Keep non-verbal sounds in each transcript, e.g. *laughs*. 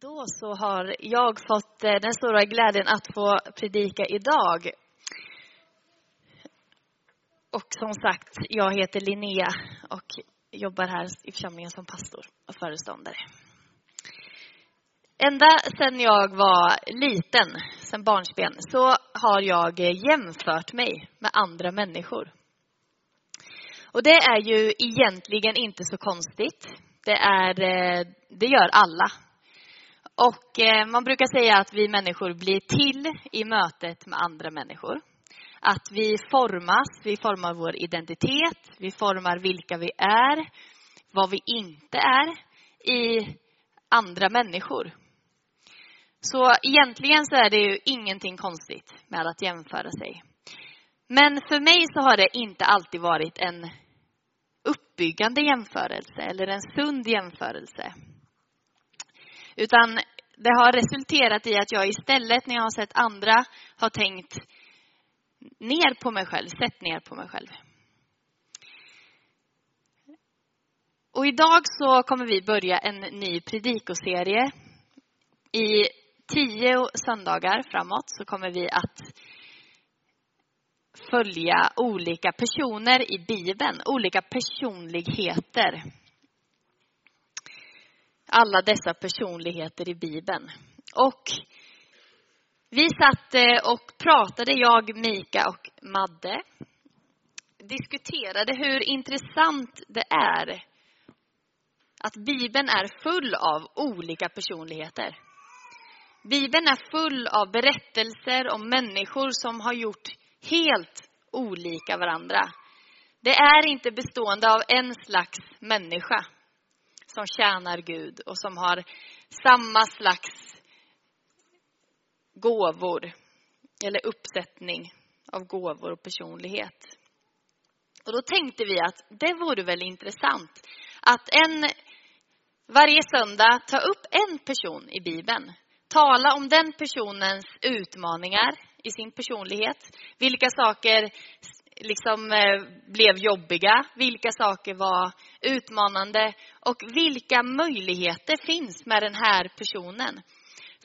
Då så har jag fått eh, den stora glädjen att få predika idag. Och som sagt, jag heter Linnea och jobbar här i församlingen som pastor och föreståndare. Ända sedan jag var liten, sedan barnsben, så har jag jämfört mig med andra människor. Och det är ju egentligen inte så konstigt. Det, är, eh, det gör alla och eh, man brukar säga att vi människor blir till i mötet med andra människor. Att vi formas, vi formar vår identitet, vi formar vilka vi är, vad vi inte är i andra människor. Så egentligen så är det ju ingenting konstigt med att jämföra sig. Men för mig så har det inte alltid varit en uppbyggande jämförelse eller en sund jämförelse. Utan det har resulterat i att jag istället när jag har sett andra har tänkt ner på mig själv, sett ner på mig själv. Och idag så kommer vi börja en ny predikoserie. I tio söndagar framåt så kommer vi att följa olika personer i Bibeln, olika personligheter alla dessa personligheter i Bibeln. Och vi satt eh, och pratade, jag, Mika och Madde, diskuterade hur intressant det är att Bibeln är full av olika personligheter. Bibeln är full av berättelser om människor som har gjort helt olika varandra. Det är inte bestående av en slags människa som tjänar Gud och som har samma slags gåvor eller uppsättning av gåvor och personlighet. Och då tänkte vi att det vore väl intressant att en, varje söndag ta upp en person i Bibeln. Tala om den personens utmaningar i sin personlighet. Vilka saker liksom eh, blev jobbiga, vilka saker var utmanande och vilka möjligheter finns med den här personen.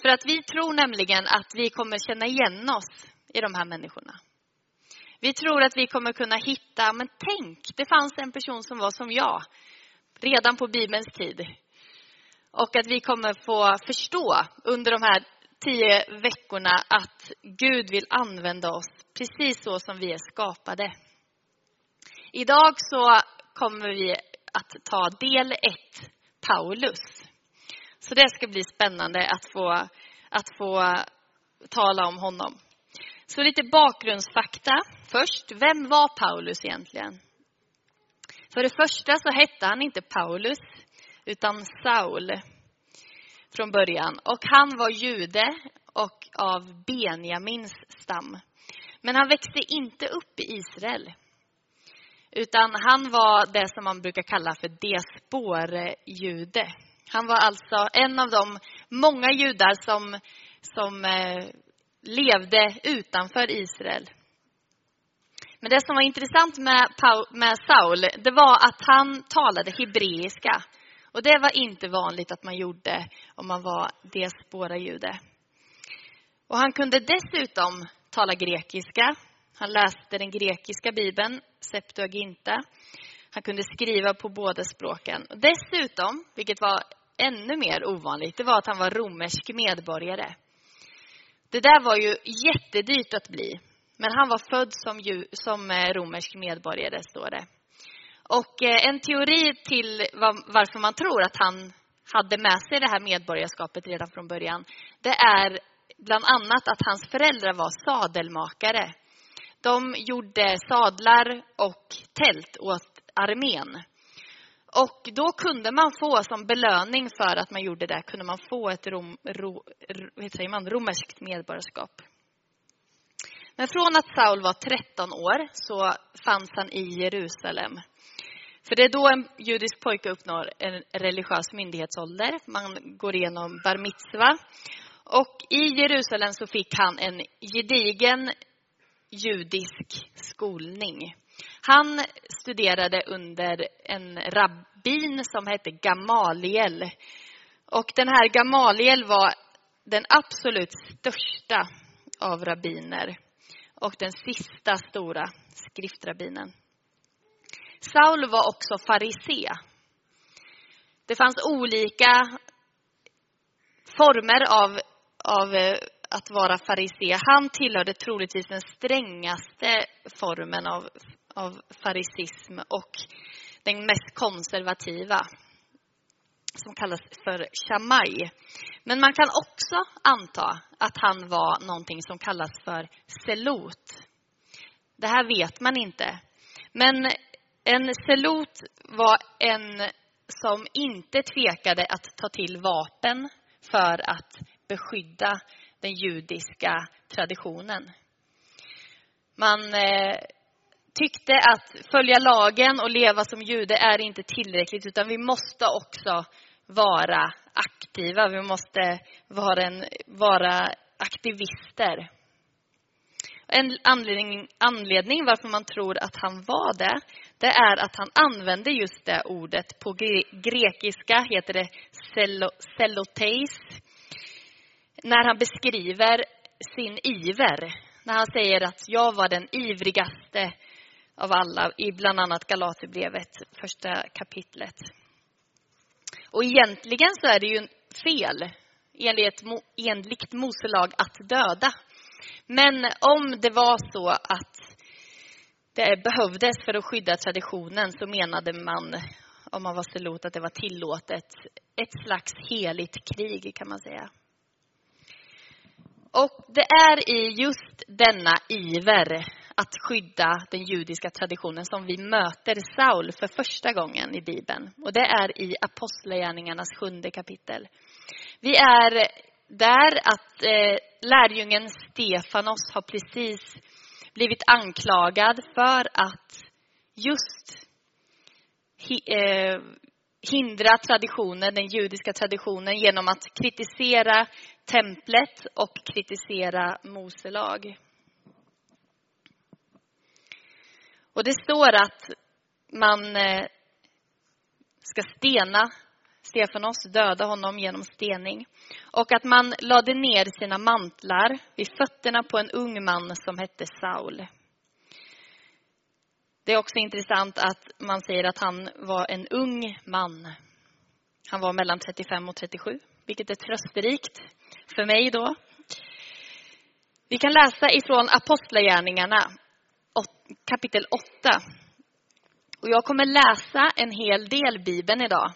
För att vi tror nämligen att vi kommer känna igen oss i de här människorna. Vi tror att vi kommer kunna hitta, men tänk, det fanns en person som var som jag, redan på Bibelns tid. Och att vi kommer få förstå under de här tio veckorna att Gud vill använda oss precis så som vi är skapade. Idag så kommer vi att ta del 1 Paulus. Så det ska bli spännande att få, att få tala om honom. Så lite bakgrundsfakta först. Vem var Paulus egentligen? För det första så hette han inte Paulus, utan Saul från början. Och han var jude och av Benjamins stam. Men han växte inte upp i Israel. Utan han var det som man brukar kalla för diasporjude. Han var alltså en av de många judar som, som eh, levde utanför Israel. Men det som var intressant med, med Saul, det var att han talade hebreiska. Och det var inte vanligt att man gjorde om man var diasporajude. Och han kunde dessutom tala grekiska. Han läste den grekiska bibeln, Septuaginta. Han kunde skriva på båda språken. Och dessutom, vilket var ännu mer ovanligt, det var att han var romersk medborgare. Det där var ju jättedyrt att bli. Men han var född som, som eh, romersk medborgare, står det. Och eh, en teori till varför man tror att han hade med sig det här medborgarskapet redan från början, det är bland annat att hans föräldrar var sadelmakare. De gjorde sadlar och tält åt armén. Och då kunde man få som belöning för att man gjorde det, kunde man få ett rom, ro, säger man, romerskt medborgarskap. Men från att Saul var 13 år så fanns han i Jerusalem. För det är då en judisk pojke uppnår en religiös myndighetsålder. Man går igenom bar mitzva. Och i Jerusalem så fick han en gedigen judisk skolning. Han studerade under en rabbin som hette Gamaliel. Och den här Gamaliel var den absolut största av rabbiner och den sista stora skriftrabbinen. Saul var också farisé. Det fanns olika former av, av eh, att vara farisé. Han tillhörde troligtvis den strängaste formen av, av farisism och den mest konservativa som kallas för shamai. Men man kan också anta att han var någonting som kallas för selot. Det här vet man inte. Men en selot var en som inte tvekade att ta till vapen för att beskydda den judiska traditionen. Man eh, tyckte att följa lagen och leva som jude är inte tillräckligt utan vi måste också vara aktiva. Vi måste vara, en, vara aktivister. En anledning, anledning varför man tror att han var det, det är att han använder just det ordet. På grekiska heter det selloteis. När han beskriver sin iver. När han säger att jag var den ivrigaste av alla i bland annat Galaterbrevet, första kapitlet. Och egentligen så är det ju fel enligt, enligt Moselag att döda. Men om det var så att det behövdes för att skydda traditionen så menade man, om man var stelot, att det var tillåtet. Ett slags heligt krig kan man säga. Och det är i just denna iver att skydda den judiska traditionen som vi möter Saul för första gången i Bibeln. Och det är i Apostlagärningarnas sjunde kapitel. Vi är där att eh, lärjungen Stefanos har precis blivit anklagad för att just eh, hindra traditionen, den judiska traditionen genom att kritisera templet och kritisera Mose lag. Och det står att man eh, ska stena Stefanos, döda honom genom stening. Och att man lade ner sina mantlar vid fötterna på en ung man som hette Saul. Det är också intressant att man säger att han var en ung man. Han var mellan 35 och 37, vilket är trösterikt för mig då. Vi kan läsa ifrån Apostlagärningarna kapitel 8. Och jag kommer läsa en hel del Bibeln idag.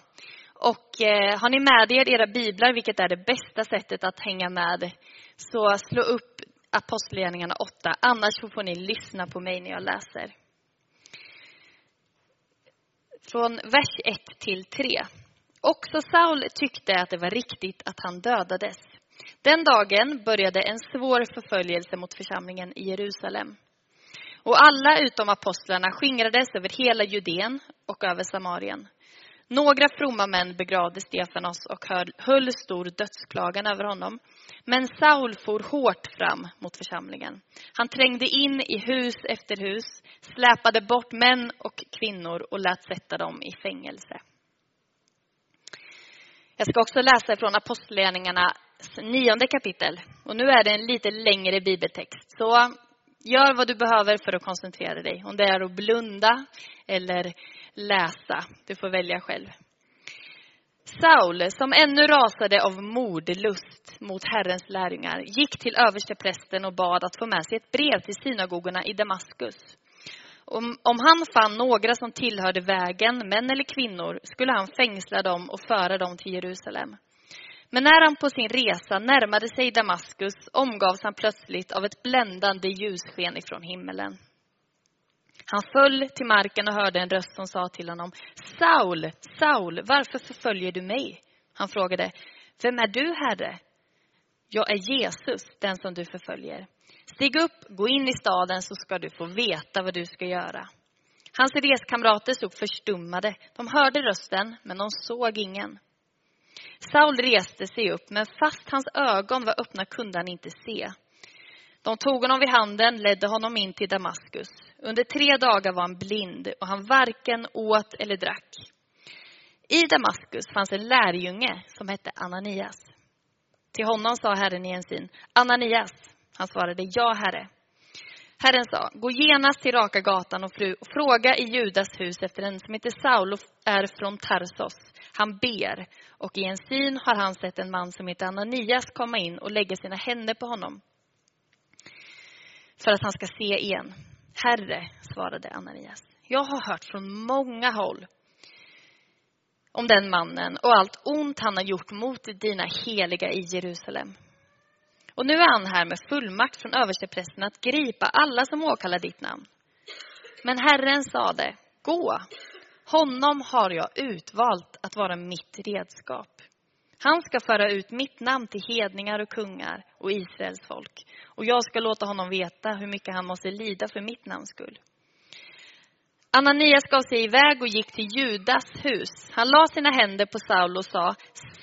Och eh, har ni med er era biblar, vilket är det bästa sättet att hänga med, så slå upp Apostlagärningarna 8. Annars får ni lyssna på mig när jag läser. Från vers 1 till 3. Också Saul tyckte att det var riktigt att han dödades. Den dagen började en svår förföljelse mot församlingen i Jerusalem. Och alla utom apostlarna skingrades över hela Judeen och över Samarien. Några fromma män begravde Stefanos och höll stor dödsklagan över honom. Men Saul for hårt fram mot församlingen. Han trängde in i hus efter hus, släpade bort män och kvinnor och lät sätta dem i fängelse. Jag ska också läsa från Apostlagärningarnas nionde kapitel. Och nu är det en lite längre bibeltext. Så Gör vad du behöver för att koncentrera dig. Om det är att blunda eller läsa. Du får välja själv. Saul, som ännu rasade av mordlust mot Herrens lärjungar, gick till översteprästen och bad att få med sig ett brev till synagogorna i Damaskus. Om, om han fann några som tillhörde vägen, män eller kvinnor, skulle han fängsla dem och föra dem till Jerusalem. Men när han på sin resa närmade sig Damaskus omgavs han plötsligt av ett bländande ljussken ifrån himmelen. Han föll till marken och hörde en röst som sa till honom Saul, Saul, varför förföljer du mig? Han frågade Vem är du, Herre? Jag är Jesus, den som du förföljer. Stig upp, gå in i staden så ska du få veta vad du ska göra. Hans reskamrater stod förstummade. De hörde rösten, men de såg ingen. Saul reste sig upp, men fast hans ögon var öppna kunde han inte se. De tog honom vid handen, ledde honom in till Damaskus. Under tre dagar var han blind och han varken åt eller drack. I Damaskus fanns en lärjunge som hette Ananias. Till honom sa Herren i en syn, Ananias. Han svarade, ja herre. Herren sa, gå genast till Raka gatan och, och fråga i Judas hus efter en som heter Saul och är från Tarsos. Han ber, och i en syn har han sett en man som heter Ananias komma in och lägga sina händer på honom för att han ska se igen. Herre, svarade Ananias, jag har hört från många håll om den mannen och allt ont han har gjort mot dina heliga i Jerusalem. Och nu är han här med fullmakt från översteprästen att gripa alla som åkallar ditt namn. Men Herren sade, gå, honom har jag utvalt att vara mitt redskap. Han ska föra ut mitt namn till hedningar och kungar och Israels folk. Och jag ska låta honom veta hur mycket han måste lida för mitt namns skull. Ananias gav sig iväg och gick till Judas hus. Han la sina händer på Saul och sa,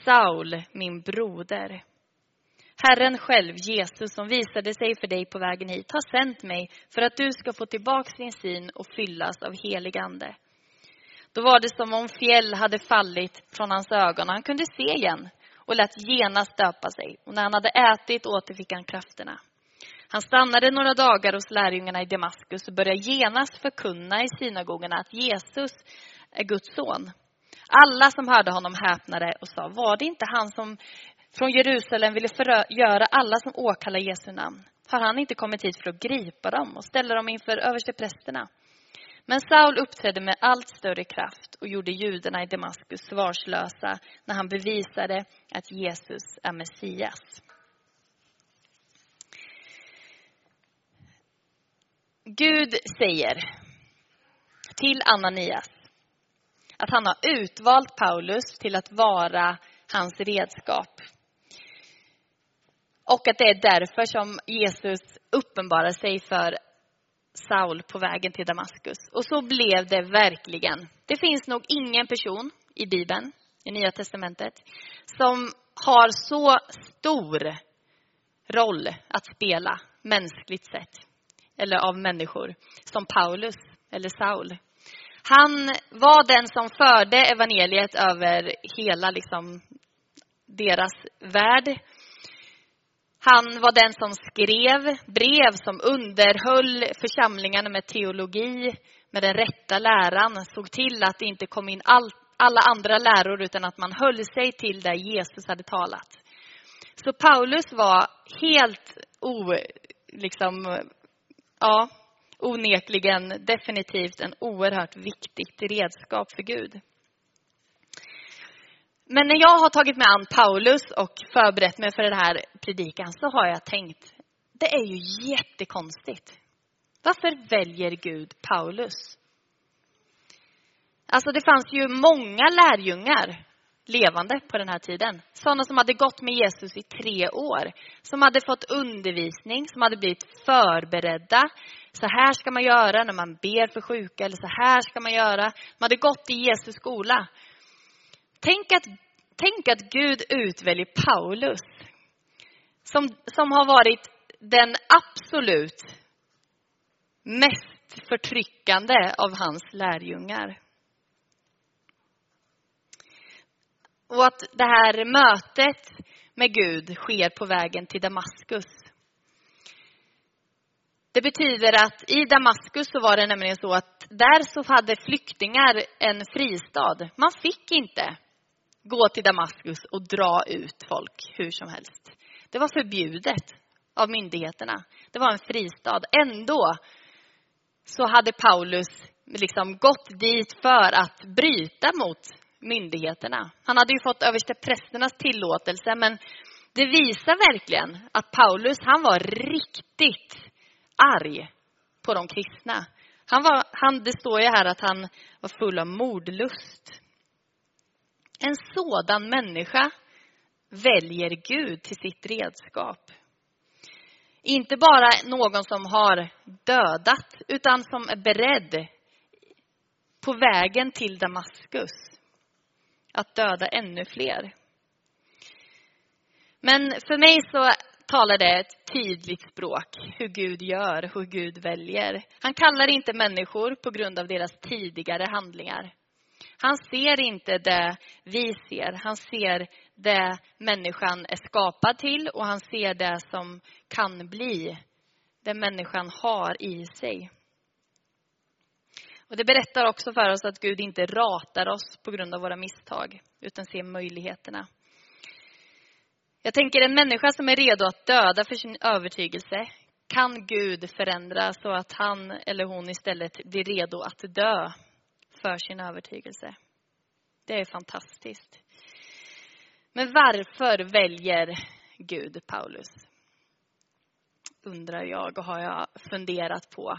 Saul, min broder. Herren själv, Jesus, som visade sig för dig på vägen hit, har sänt mig för att du ska få tillbaks din syn och fyllas av helig ande. Då var det som om fjäll hade fallit från hans ögon och han kunde se igen och lät genast döpa sig. Och när han hade ätit återfick han krafterna. Han stannade några dagar hos lärjungarna i Damaskus och började genast förkunna i synagogorna att Jesus är Guds son. Alla som hörde honom häpnade och sa, var det inte han som från Jerusalem ville förgöra alla som åkallar Jesu namn? Har han inte kommit hit för att gripa dem och ställa dem inför översteprästerna? Men Saul uppträdde med allt större kraft och gjorde judarna i Damaskus svarslösa när han bevisade att Jesus är Messias. Gud säger till Ananias att han har utvalt Paulus till att vara hans redskap. Och att det är därför som Jesus uppenbarar sig för Saul på vägen till Damaskus. Och så blev det verkligen. Det finns nog ingen person i Bibeln, i Nya Testamentet, som har så stor roll att spela mänskligt sett, eller av människor, som Paulus eller Saul. Han var den som förde evangeliet över hela liksom, deras värld. Han var den som skrev brev som underhöll församlingarna med teologi, med den rätta läran, såg till att det inte kom in all, alla andra läror utan att man höll sig till där Jesus hade talat. Så Paulus var helt o, liksom, ja, onekligen definitivt en oerhört viktigt redskap för Gud. Men när jag har tagit mig an Paulus och förberett mig för den här predikan så har jag tänkt, det är ju jättekonstigt. Varför väljer Gud Paulus? Alltså det fanns ju många lärjungar levande på den här tiden. Sådana som hade gått med Jesus i tre år. Som hade fått undervisning, som hade blivit förberedda. Så här ska man göra när man ber för sjuka, eller så här ska man göra. Man hade gått i Jesus skola. Tänk att, tänk att Gud utväljer Paulus. Som, som har varit den absolut mest förtryckande av hans lärjungar. Och att det här mötet med Gud sker på vägen till Damaskus. Det betyder att i Damaskus så var det nämligen så att där så hade flyktingar en fristad. Man fick inte gå till Damaskus och dra ut folk hur som helst. Det var förbjudet av myndigheterna. Det var en fristad. Ändå så hade Paulus liksom gått dit för att bryta mot myndigheterna. Han hade ju fått översteprästernas tillåtelse, men det visar verkligen att Paulus, han var riktigt arg på de kristna. Han var, han, det står ju här att han var full av mordlust. En sådan människa väljer Gud till sitt redskap. Inte bara någon som har dödat, utan som är beredd på vägen till Damaskus att döda ännu fler. Men för mig så talar det ett tydligt språk, hur Gud gör, hur Gud väljer. Han kallar inte människor på grund av deras tidigare handlingar. Han ser inte det vi ser. Han ser det människan är skapad till och han ser det som kan bli. Det människan har i sig. Och det berättar också för oss att Gud inte ratar oss på grund av våra misstag, utan ser möjligheterna. Jag tänker en människa som är redo att döda för sin övertygelse kan Gud förändra så att han eller hon istället blir redo att dö för sin övertygelse. Det är fantastiskt. Men varför väljer Gud Paulus? Undrar jag och har jag funderat på.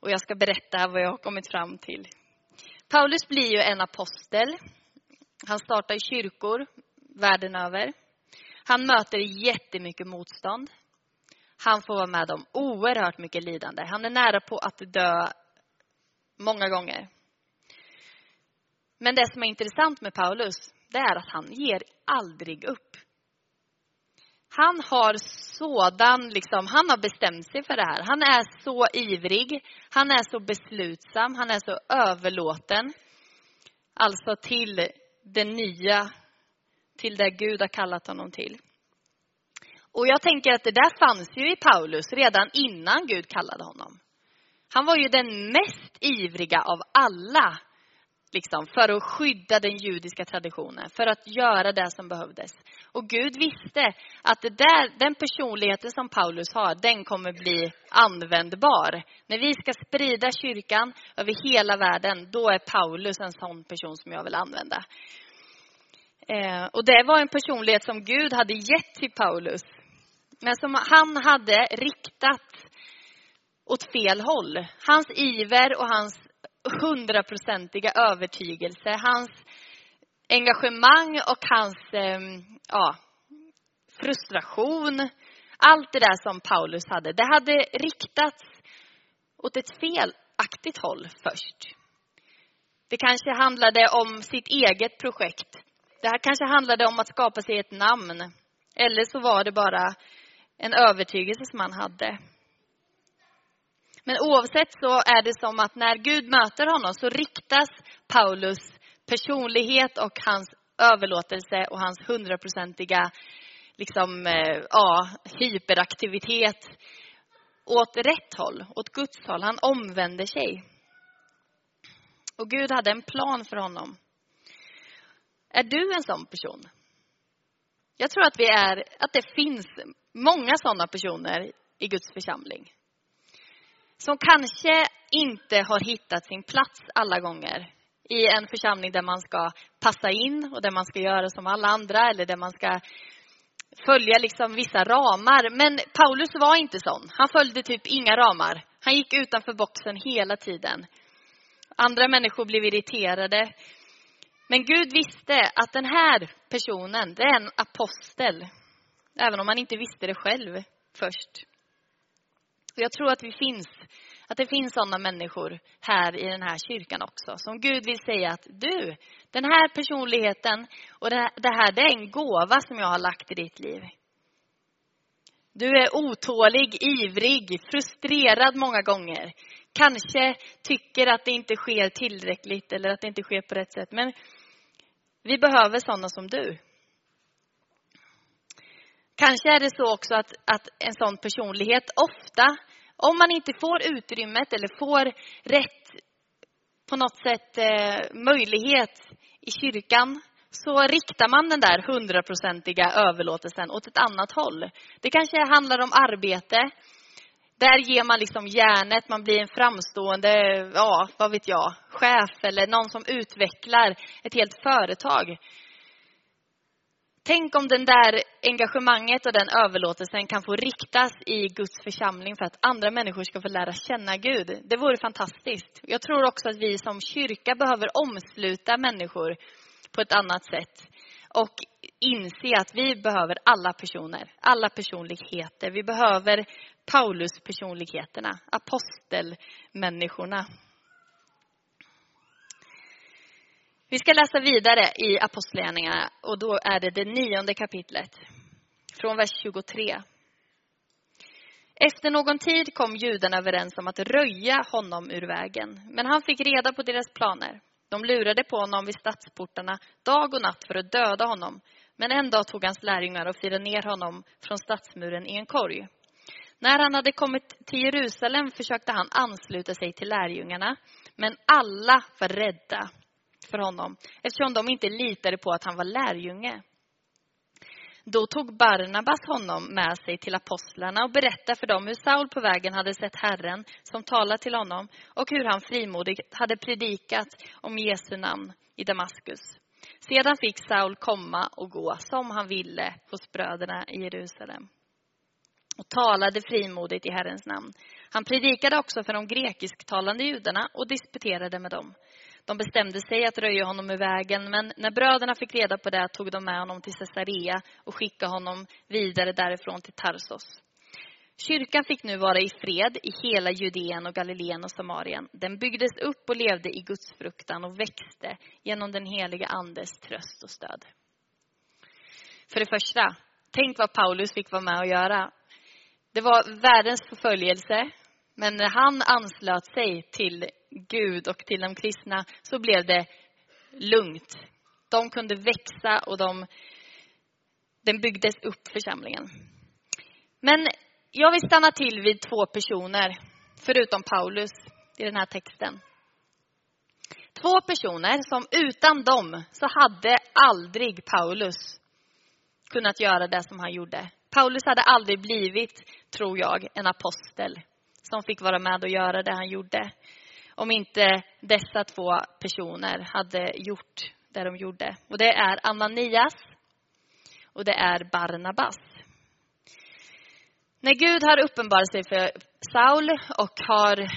Och jag ska berätta vad jag har kommit fram till. Paulus blir ju en apostel. Han startar kyrkor världen över. Han möter jättemycket motstånd. Han får vara med om oerhört mycket lidande. Han är nära på att dö många gånger. Men det som är intressant med Paulus, det är att han ger aldrig upp. Han har sådan, liksom, han har bestämt sig för det här. Han är så ivrig, han är så beslutsam, han är så överlåten. Alltså till det nya, till det Gud har kallat honom till. Och jag tänker att det där fanns ju i Paulus redan innan Gud kallade honom. Han var ju den mest ivriga av alla liksom, för att skydda den judiska traditionen, för att göra det som behövdes. Och Gud visste att det där, den personligheten som Paulus har, den kommer bli användbar. När vi ska sprida kyrkan över hela världen, då är Paulus en sån person som jag vill använda. Eh, och det var en personlighet som Gud hade gett till Paulus, men som han hade riktat åt fel håll. Hans iver och hans hundraprocentiga övertygelse, hans engagemang och hans ehm, ja, frustration. Allt det där som Paulus hade, det hade riktats åt ett felaktigt håll först. Det kanske handlade om sitt eget projekt. Det här kanske handlade om att skapa sig ett namn. Eller så var det bara en övertygelse som han hade. Men oavsett så är det som att när Gud möter honom så riktas Paulus personlighet och hans överlåtelse och hans hundraprocentiga liksom, eh, ja, hyperaktivitet åt rätt håll, åt Guds håll. Han omvänder sig. Och Gud hade en plan för honom. Är du en sån person? Jag tror att, vi är, att det finns många sådana personer i Guds församling som kanske inte har hittat sin plats alla gånger i en församling där man ska passa in och där man ska göra som alla andra eller där man ska följa liksom vissa ramar. Men Paulus var inte sån. Han följde typ inga ramar. Han gick utanför boxen hela tiden. Andra människor blev irriterade. Men Gud visste att den här personen, det är en apostel. Även om han inte visste det själv först. Jag tror att vi finns, att det finns sådana människor här i den här kyrkan också. Som Gud vill säga att du, den här personligheten och det här, det är en gåva som jag har lagt i ditt liv. Du är otålig, ivrig, frustrerad många gånger. Kanske tycker att det inte sker tillräckligt eller att det inte sker på rätt sätt. Men vi behöver sådana som du. Kanske är det så också att, att en sån personlighet ofta, om man inte får utrymmet eller får rätt, på något sätt, eh, möjlighet i kyrkan, så riktar man den där hundraprocentiga överlåtelsen åt ett annat håll. Det kanske handlar om arbete. Där ger man liksom järnet, man blir en framstående, ja, vad vet jag, chef eller någon som utvecklar ett helt företag. Tänk om den där engagemanget och den överlåtelsen kan få riktas i Guds församling för att andra människor ska få lära känna Gud. Det vore fantastiskt. Jag tror också att vi som kyrka behöver omsluta människor på ett annat sätt och inse att vi behöver alla personer, alla personligheter. Vi behöver Paulus-personligheterna, apostelmänniskorna. Vi ska läsa vidare i Apostlagärningarna och då är det det nionde kapitlet. Från vers 23. Efter någon tid kom judarna överens om att röja honom ur vägen. Men han fick reda på deras planer. De lurade på honom vid stadsportarna dag och natt för att döda honom. Men en dag tog hans lärjungar och firade ner honom från stadsmuren i en korg. När han hade kommit till Jerusalem försökte han ansluta sig till lärjungarna, men alla var rädda för honom eftersom de inte litade på att han var lärjunge. Då tog Barnabas honom med sig till apostlarna och berättade för dem hur Saul på vägen hade sett Herren som talade till honom och hur han frimodigt hade predikat om Jesu namn i Damaskus. Sedan fick Saul komma och gå som han ville hos bröderna i Jerusalem och talade frimodigt i Herrens namn. Han predikade också för de grekisktalande judarna och disputerade med dem. De bestämde sig att röja honom ur vägen, men när bröderna fick reda på det tog de med honom till Caesarea och skickade honom vidare därifrån till Tarsos. Kyrkan fick nu vara i fred i hela Judeen och Galileen och Samarien. Den byggdes upp och levde i Guds fruktan och växte genom den heliga Andes tröst och stöd. För det första, tänk vad Paulus fick vara med och göra. Det var världens förföljelse, men när han anslöt sig till Gud och till de kristna så blev det lugnt. De kunde växa och de, den byggdes upp, församlingen. Men jag vill stanna till vid två personer, förutom Paulus, i den här texten. Två personer som utan dem så hade aldrig Paulus kunnat göra det som han gjorde. Paulus hade aldrig blivit, tror jag, en apostel de fick vara med och göra det han gjorde. Om inte dessa två personer hade gjort det de gjorde. Och det är Ananias och det är Barnabas. När Gud har uppenbarat sig för Saul och har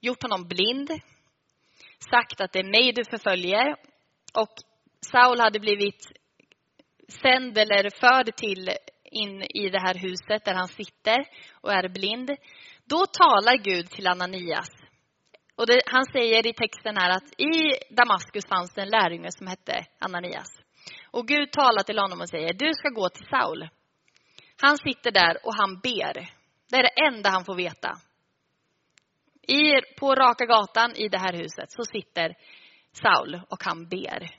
gjort honom blind, sagt att det är mig du förföljer och Saul hade blivit sänd eller förd till in i det här huset där han sitter och är blind. Då talar Gud till Ananias. Och det, han säger i texten här att i Damaskus fanns det en lärjunge som hette Ananias. Och Gud talar till honom och säger, du ska gå till Saul. Han sitter där och han ber. Det är det enda han får veta. I, på raka gatan i det här huset så sitter Saul och han ber.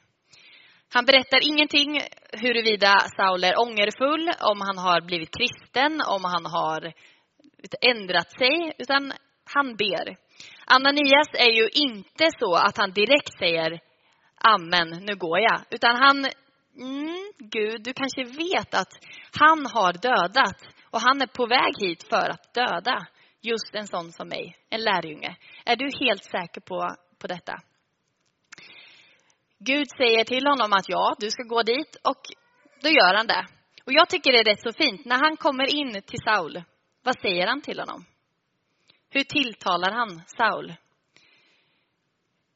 Han berättar ingenting huruvida Saul är ångerfull, om han har blivit kristen, om han har ändrat sig, utan han ber. Ananias är ju inte så att han direkt säger Amen, nu går jag. Utan han, mm, Gud, du kanske vet att han har dödat och han är på väg hit för att döda just en sån som mig, en lärjunge. Är du helt säker på, på detta? Gud säger till honom att ja, du ska gå dit och då gör han det. Och jag tycker det är rätt så fint. När han kommer in till Saul, vad säger han till honom? Hur tilltalar han Saul?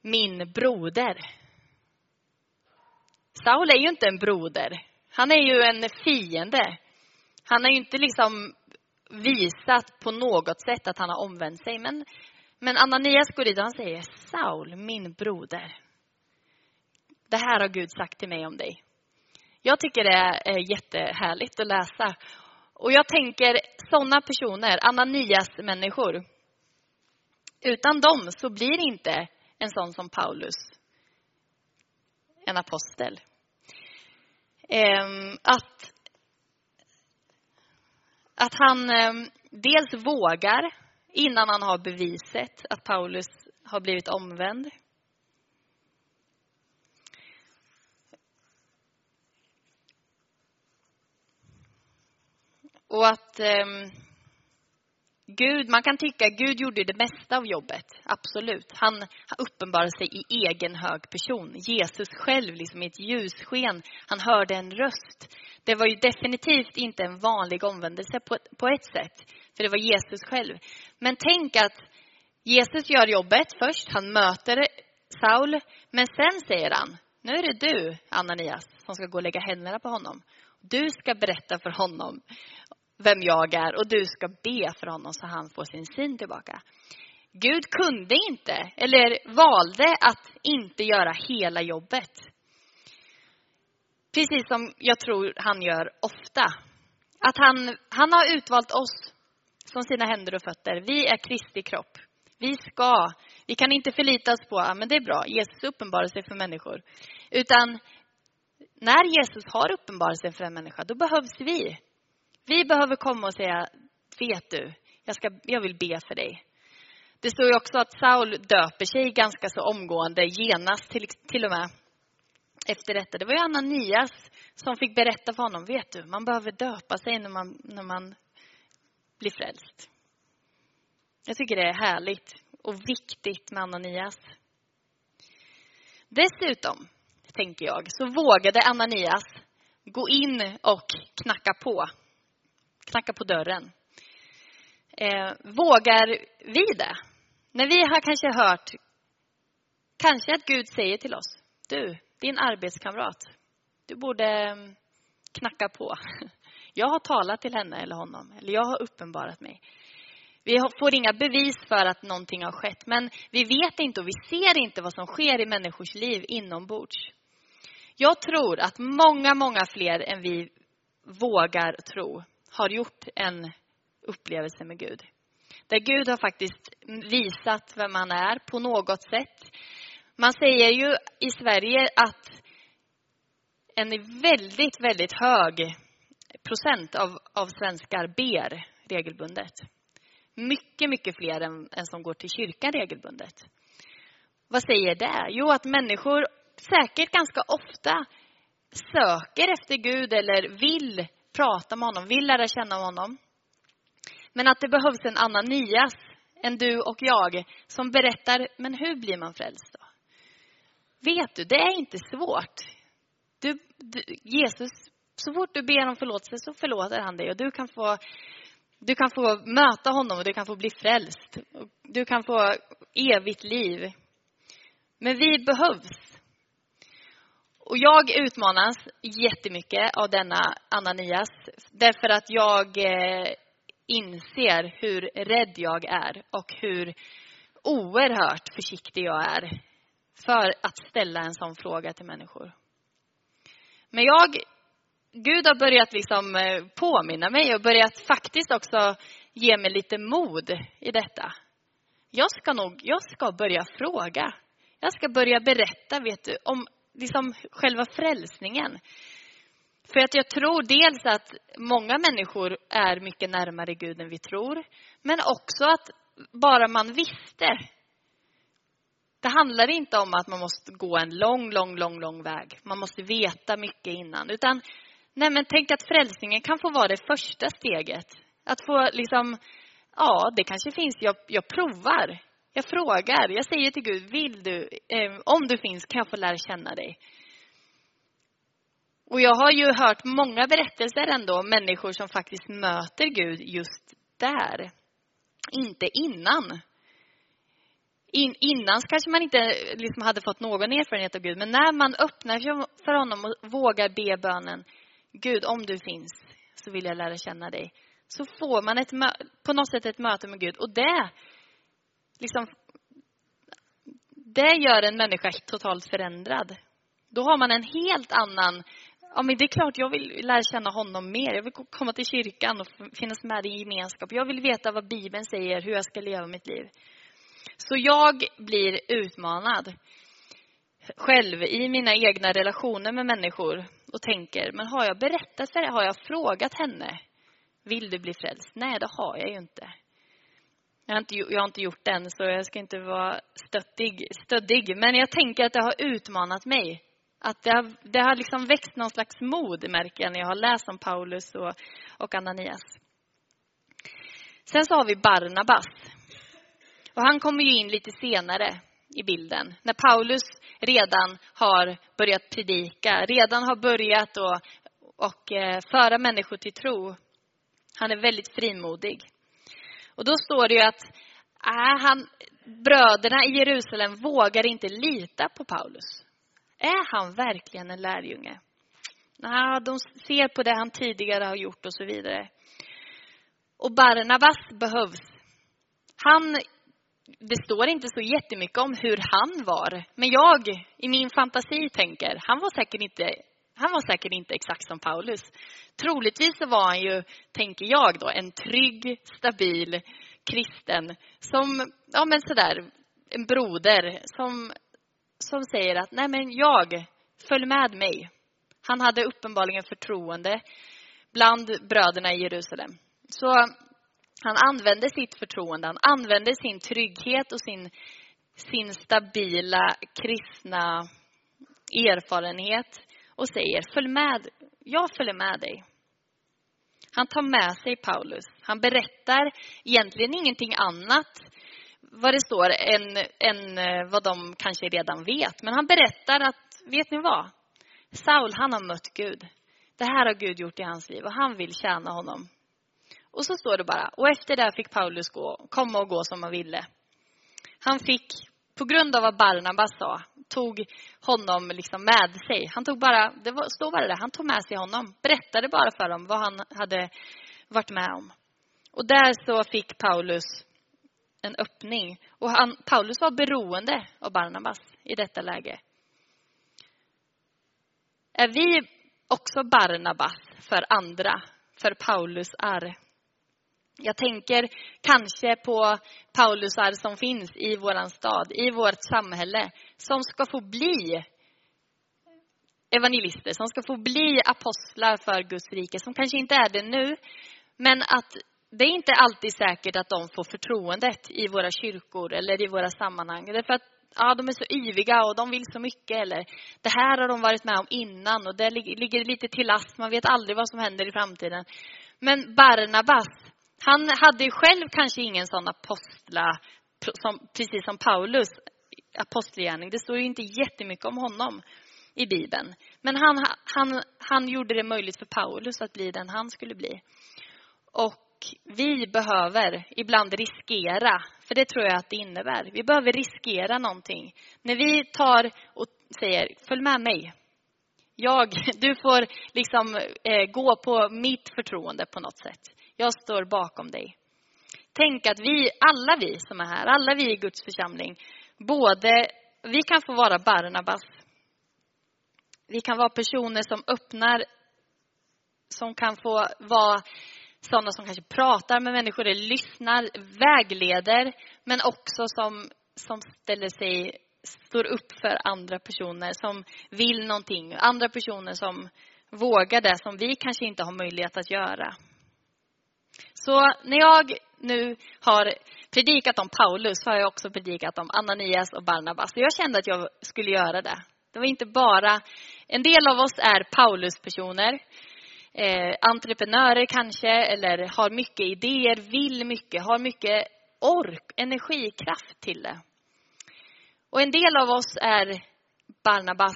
Min broder. Saul är ju inte en broder. Han är ju en fiende. Han har ju inte liksom visat på något sätt att han har omvänt sig. Men, men Ananias går dit och han säger Saul, min broder. Det här har Gud sagt till mig om dig. Jag tycker det är jättehärligt att läsa. Och jag tänker sådana personer, Ananias-människor. Utan dem så blir inte en sån som Paulus en apostel. Ehm, att, att han ehm, dels vågar innan han har beviset att Paulus har blivit omvänd. Och att eh, Gud, man kan tycka att Gud gjorde det mesta av jobbet. Absolut. Han, han uppenbarade sig i egen hög person. Jesus själv, liksom i ett ljussken. Han hörde en röst. Det var ju definitivt inte en vanlig omvändelse på, på ett sätt. För det var Jesus själv. Men tänk att Jesus gör jobbet först. Han möter Saul. Men sen säger han, nu är det du, Ananias, som ska gå och lägga händerna på honom. Du ska berätta för honom vem jag är och du ska be för honom så han får sin syn tillbaka. Gud kunde inte, eller valde att inte göra hela jobbet. Precis som jag tror han gör ofta. Att han, han har utvalt oss som sina händer och fötter. Vi är Kristi kropp. Vi ska Vi kan inte förlita oss på, ja men det är bra, Jesus uppenbarar sig för människor. Utan när Jesus har uppenbarat sig för en människa, då behövs vi. Vi behöver komma och säga, vet du, jag, ska, jag vill be för dig. Det står ju också att Saul döper sig ganska så omgående, genast till, till och med efter detta. Det var ju Ananias som fick berätta för honom, vet du, man behöver döpa sig när man, när man blir frälst. Jag tycker det är härligt och viktigt med Ananias. Dessutom, tänker jag, så vågade Ananias gå in och knacka på. Knacka på dörren. Eh, vågar vi det? När vi har kanske hört, kanske att Gud säger till oss, du, din arbetskamrat, du borde mm, knacka på. *laughs* Jag har talat till henne eller honom, eller jag har uppenbarat mig. Vi får inga bevis för att någonting har skett, men vi vet inte och vi ser inte vad som sker i människors liv inombords. Jag tror att många, många fler än vi vågar tro har gjort en upplevelse med Gud. Där Gud har faktiskt visat vem han är på något sätt. Man säger ju i Sverige att en väldigt, väldigt hög procent av, av svenskar ber regelbundet. Mycket, mycket fler än, än som går till kyrkan regelbundet. Vad säger det? Jo, att människor säkert ganska ofta söker efter Gud eller vill prata med honom, vill lära känna honom. Men att det behövs en Ananias, en du och jag, som berättar, men hur blir man frälst då? Vet du, det är inte svårt. Du, du, Jesus, så fort du ber om förlåtelse så förlåter han dig och du kan få du kan få möta honom och du kan få bli frälst. Du kan få evigt liv. Men vi behövs. Och jag utmanas jättemycket av denna Ananias därför att jag eh, inser hur rädd jag är och hur oerhört försiktig jag är för att ställa en sån fråga till människor. Men jag, Gud har börjat liksom eh, påminna mig och börjat faktiskt också ge mig lite mod i detta. Jag ska nog, jag ska börja fråga. Jag ska börja berätta, vet du, om liksom själva frälsningen. För att jag tror dels att många människor är mycket närmare Gud än vi tror. Men också att bara man visste. Det handlar inte om att man måste gå en lång, lång, lång, lång väg. Man måste veta mycket innan. Utan, nej men tänk att frälsningen kan få vara det första steget. Att få liksom, ja det kanske finns, jag, jag provar. Jag frågar, jag säger till Gud, vill du, eh, om du finns kan jag få lära känna dig. Och jag har ju hört många berättelser ändå, människor som faktiskt möter Gud just där. Inte innan. In, innan kanske man inte liksom hade fått någon erfarenhet av Gud, men när man öppnar sig för honom och vågar be bönen, Gud om du finns så vill jag lära känna dig. Så får man ett, på något sätt ett möte med Gud och det liksom det gör en människa totalt förändrad. Då har man en helt annan Ja, men det är klart jag vill lära känna honom mer. Jag vill komma till kyrkan och finnas med i gemenskap. Jag vill veta vad Bibeln säger, hur jag ska leva mitt liv. Så jag blir utmanad själv i mina egna relationer med människor och tänker, men har jag berättat för det? Har jag frågat henne? Vill du bli frälst? Nej, det har jag ju inte. Jag har inte, jag har inte gjort det än, så jag ska inte vara stöttig, stöddig. Men jag tänker att det har utmanat mig att det har, det har liksom växt någon slags mod, märker jag, när jag har läst om Paulus och, och Ananias. Sen så har vi Barnabas. Och han kommer ju in lite senare i bilden. När Paulus redan har börjat predika, redan har börjat och, och eh, föra människor till tro. Han är väldigt frimodig. Och då står det ju att äh, han, bröderna i Jerusalem vågar inte lita på Paulus. Är han verkligen en lärjunge? Nej, de ser på det han tidigare har gjort och så vidare. Och Barnabas behövs. Han, det står inte så jättemycket om hur han var. Men jag, i min fantasi, tänker, han var säkert inte han var säkert inte exakt som Paulus. Troligtvis så var han ju, tänker jag då, en trygg, stabil kristen som, ja men sådär, en broder som, som säger att nej men jag, följ med mig. Han hade uppenbarligen förtroende bland bröderna i Jerusalem. Så han använde sitt förtroende, han använde sin trygghet och sin, sin stabila kristna erfarenhet och säger följ med, jag följer med dig. Han tar med sig Paulus. Han berättar egentligen ingenting annat vad det står än, än eh, vad de kanske redan vet. Men han berättar att, vet ni vad? Saul, han har mött Gud. Det här har Gud gjort i hans liv och han vill tjäna honom. Och så står det bara, och efter det fick Paulus gå, komma och gå som han ville. Han fick, på grund av vad Barnabas sa, tog honom liksom med sig. Han tog bara, det var, står bara det, han tog med sig honom. Berättade bara för dem vad han hade varit med om. Och där så fick Paulus en öppning. Och han, Paulus var beroende av Barnabas i detta läge. Är vi också Barnabas för andra, för Paulus är? Jag tänker kanske på Paulusar som finns i våran stad, i vårt samhälle, som ska få bli evangelister, som ska få bli apostlar för Guds rike, som kanske inte är det nu, men att det är inte alltid säkert att de får förtroendet i våra kyrkor eller i våra sammanhang. Därför att ja, de är så yviga och de vill så mycket. Eller det här har de varit med om innan och det ligger lite till last. Man vet aldrig vad som händer i framtiden. Men Barnabas, han hade ju själv kanske ingen sån apostla, som, precis som Paulus apostelgärning. Det står ju inte jättemycket om honom i Bibeln. Men han, han, han gjorde det möjligt för Paulus att bli den han skulle bli. Och vi behöver ibland riskera, för det tror jag att det innebär. Vi behöver riskera någonting. När vi tar och säger, följ med mig. Jag, du får liksom eh, gå på mitt förtroende på något sätt. Jag står bakom dig. Tänk att vi, alla vi som är här, alla vi i Guds församling, både, vi kan få vara Barnabas. Vi kan vara personer som öppnar, som kan få vara sådana som kanske pratar med människor, lyssnar, vägleder, men också som, som ställer sig, står upp för andra personer som vill någonting. Andra personer som vågar det som vi kanske inte har möjlighet att göra. Så när jag nu har predikat om Paulus så har jag också predikat om Ananias och Barnabas. Jag kände att jag skulle göra det. Det var inte bara, en del av oss är Paulus-personer eh, entreprenörer kanske, eller har mycket idéer, vill mycket, har mycket ork, energikraft till det. Och en del av oss är Barnabas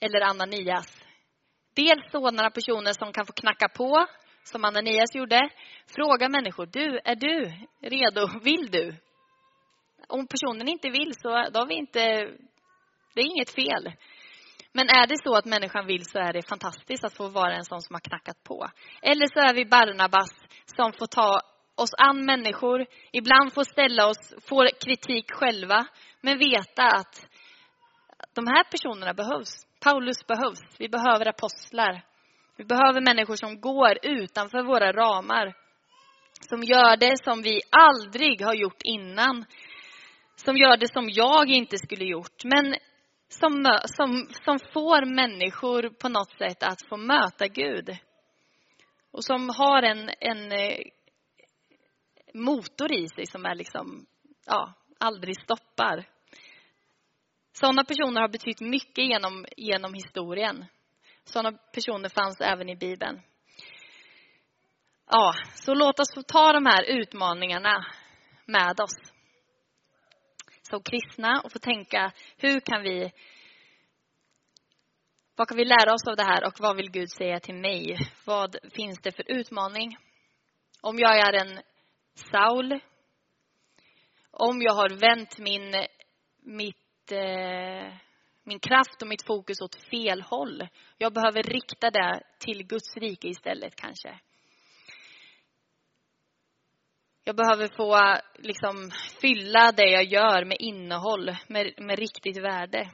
eller Ananias. Dels sådana personer som kan få knacka på, som Ananias gjorde. Fråga människor, du, är du redo? *laughs* Vill du? Om personen inte vill så då har vi inte, det är inget fel. Men är det så att människan vill så är det fantastiskt att få vara en sån som har knackat på. Eller så är vi Barnabas som får ta oss an människor, ibland får ställa oss, får kritik själva, men veta att de här personerna behövs. Paulus behövs. Vi behöver apostlar. Vi behöver människor som går utanför våra ramar. Som gör det som vi aldrig har gjort innan. Som gör det som jag inte skulle gjort. Men som, som, som får människor på något sätt att få möta Gud. Och som har en, en eh, motor i sig som är liksom, ja, aldrig stoppar. Sådana personer har betytt mycket genom, genom historien. Sådana personer fanns även i Bibeln. Ja, så låt oss få ta de här utmaningarna med oss som kristna och få tänka hur kan vi vad kan vi lära oss av det här och vad vill Gud säga till mig? Vad finns det för utmaning? Om jag är en Saul, om jag har vänt min, mitt, eh, min kraft och mitt fokus åt fel håll. Jag behöver rikta det till Guds rike istället kanske. Jag behöver få liksom, fylla det jag gör med innehåll, med, med riktigt värde.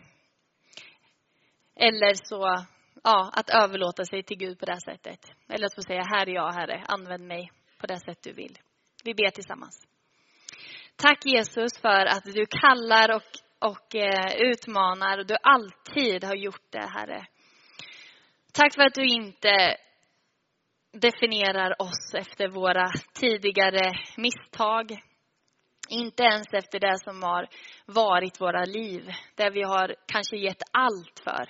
Eller så, ja, att överlåta sig till Gud på det sättet. Eller att få säga, här är jag, Herre, använd mig på det sätt du vill. Vi ber tillsammans. Tack Jesus för att du kallar och, och eh, utmanar och du alltid har gjort det, Herre. Tack för att du inte definierar oss efter våra tidigare misstag. Inte ens efter det som har varit våra liv, där vi har kanske gett allt för.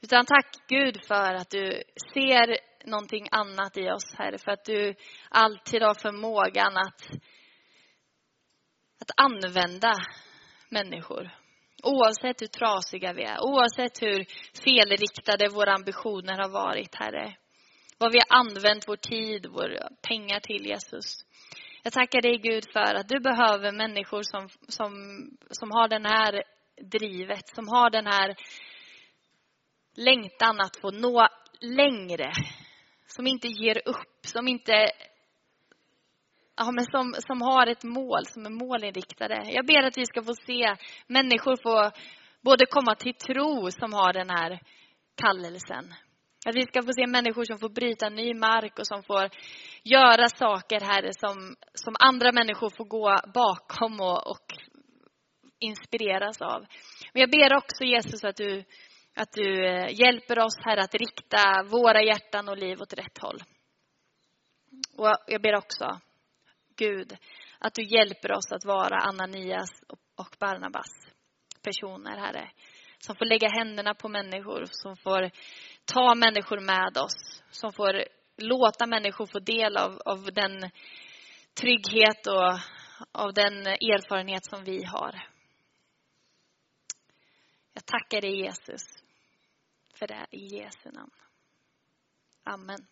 Utan tack Gud för att du ser någonting annat i oss, Herre. För att du alltid har förmågan att, att använda människor. Oavsett hur trasiga vi är, oavsett hur felriktade våra ambitioner har varit, Herre. Vad vi har använt vår tid, våra pengar till, Jesus. Jag tackar dig Gud för att du behöver människor som, som, som har den här drivet, som har den här längtan att få nå längre. Som inte ger upp, som inte ja, men som, som har ett mål, som är målinriktade. Jag ber att vi ska få se människor få både komma till tro som har den här kallelsen. Att vi ska få se människor som får bryta ny mark och som får göra saker, Herre, som, som andra människor får gå bakom och, och inspireras av. Men jag ber också Jesus att du, att du eh, hjälper oss, Herre, att rikta våra hjärtan och liv åt rätt håll. Och jag ber också, Gud, att du hjälper oss att vara Ananias och Barnabas personer, Herre. Som får lägga händerna på människor, som får ta människor med oss. Som får låta människor få del av, av den trygghet och av den erfarenhet som vi har. Jag tackar dig Jesus för det i Jesu namn. Amen.